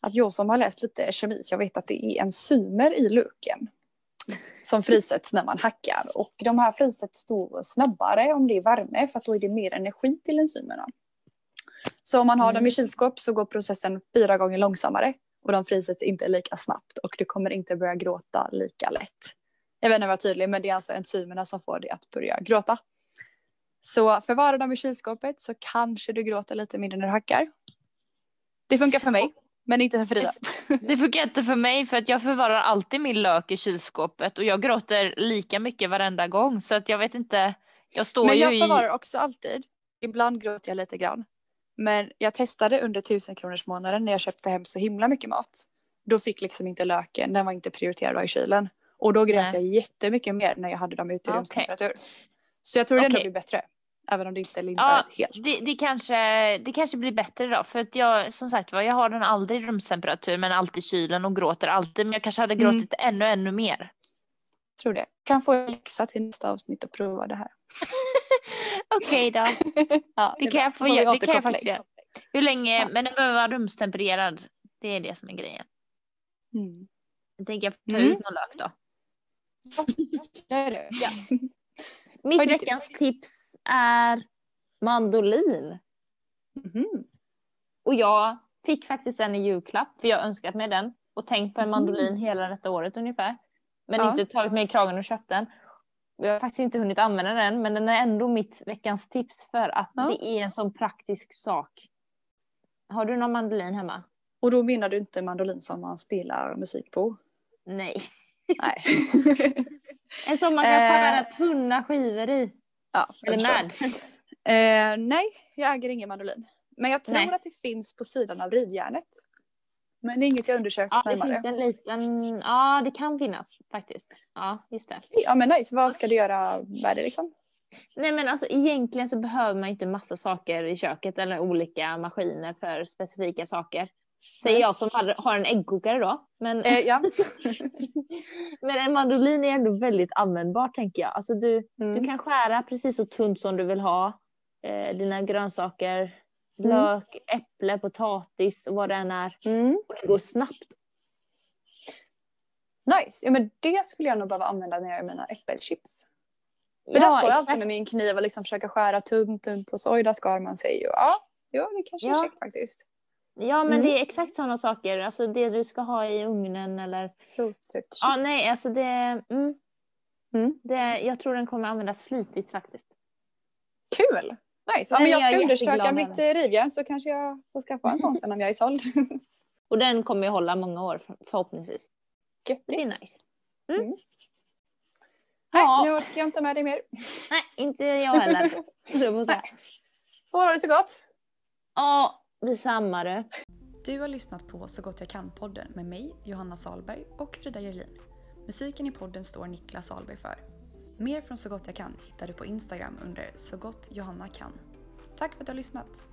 Att jag som har läst lite kemi, jag vet att det är enzymer i löken. Som frisätts när man hackar. Och de här frisätts då snabbare om det är värme för att då är det mer energi till enzymerna. Så om man har dem i kylskåp så går processen fyra gånger långsammare. Och de frisätts inte lika snabbt och du kommer inte börja gråta lika lätt. Jag vet inte om jag var tydlig men det är alltså enzymerna som får dig att börja gråta. Så förvara dem i kylskåpet så kanske du gråter lite mindre när du hackar. Det funkar för mig men inte för Frida. Det funkar inte för mig för att jag förvarar alltid min lök i kylskåpet och jag gråter lika mycket varenda gång så att jag vet inte. Jag står Men jag ju förvarar i... också alltid. Ibland gråter jag lite grann. Men jag testade under tusen kronors månaden när jag köpte hem så himla mycket mat. Då fick liksom inte löken, den var inte prioriterad i kylen. Och då grät Nej. jag jättemycket mer när jag hade dem ute i rumstemperatur. Så jag tror det ändå blir bättre. Även om det inte lindrar Ja, helt. det, det, kanske, det kanske blir bättre då för att jag som sagt var jag har den aldrig i rumstemperatur men alltid i kylen och gråter alltid men jag kanske hade Mm. gråtit ännu ännu mer. Tror det. Kan få läxa till nästa avsnitt och prova det här. (laughs) Okej då, (laughs) Ja, det kan jag, få, göra- det kan jag faktiskt göra. Hur länge, Ja. men den behöver vara rumstempererad. Det är det som är grejen. Mm. Jag tänker ta Mm. ut någon lök då. Gör det. Ja. (laughs) Mitt veckans tips är mandolin. Mhm. Och jag fick faktiskt en i julklapp för jag önskat mig den och tänkt på en mandolin hela detta året ungefär. Men Ja. inte tagit mig i kragen och köpt den. Jag har faktiskt inte hunnit använda den men den är ändå mitt veckans tips för att Ja. det är en sån praktisk sak. Har du någon mandolin hemma? Och då menar du inte mandolin som man spelar musik på? Nej. Nej. (laughs) En som man kan Eh. tunna skivor i. ja, Eller med. Eh, nej, jag äger ingen mandolin. Men jag tror Nej. att det finns på sidan av rivjärnet. Men det är inget jag undersökt Ja, det närmare. finns en liten, ja det kan finnas faktiskt. Ja, just det. Ja men nice, vad ska du göra med det liksom? Nej men alltså egentligen så behöver man inte massa saker i köket eller olika maskiner för specifika saker. Säger jag som har, har en äggkokare då. Men, Eh, ja. (laughs) men en mandolin är ändå väldigt användbar tänker jag. Alltså du, Mm. du kan skära precis så tunt som du vill ha. Eh, dina grönsaker, Mm. lök, äpple, potatis och vad det än är. Mm. Och det går snabbt. Nice, ja men det skulle jag nog behöva använda när jag gör mina äppelchips. För där står jag alltid med min kniv och liksom försöker skära tunt, tunt och så oj där skar man sig. Och, ja, jo det kanske är Ja. käckt faktiskt. Ja men Mm. det är exakt sådana saker. Alltså det du ska ha i ugnen eller. Ja, nej, alltså det, mm, Mm. det. Jag tror den kommer användas flitigt faktiskt. Kul! Nice. Ja, men är jag ska jag undersöka mitt eh, rivjärn så kanske jag får skaffa en sån sen om jag är såld. (laughs) Och den kommer ju hålla många år för- förhoppningsvis. Det Göttigt. blir nice. Nej, Ja. nu orkar jag inte med dig mer. Nej, inte jag heller. (laughs) Får ha det så gott. Ja, detsamma du. Du har lyssnat på Så gott jag kan-podden med mig, Johanna Salberg och Frida Gerlin. Musiken i podden står Niklas Salberg för. Mer från Så gott jag kan hittar du på Instagram under Så gott Johanna kan. Tack för att du har lyssnat.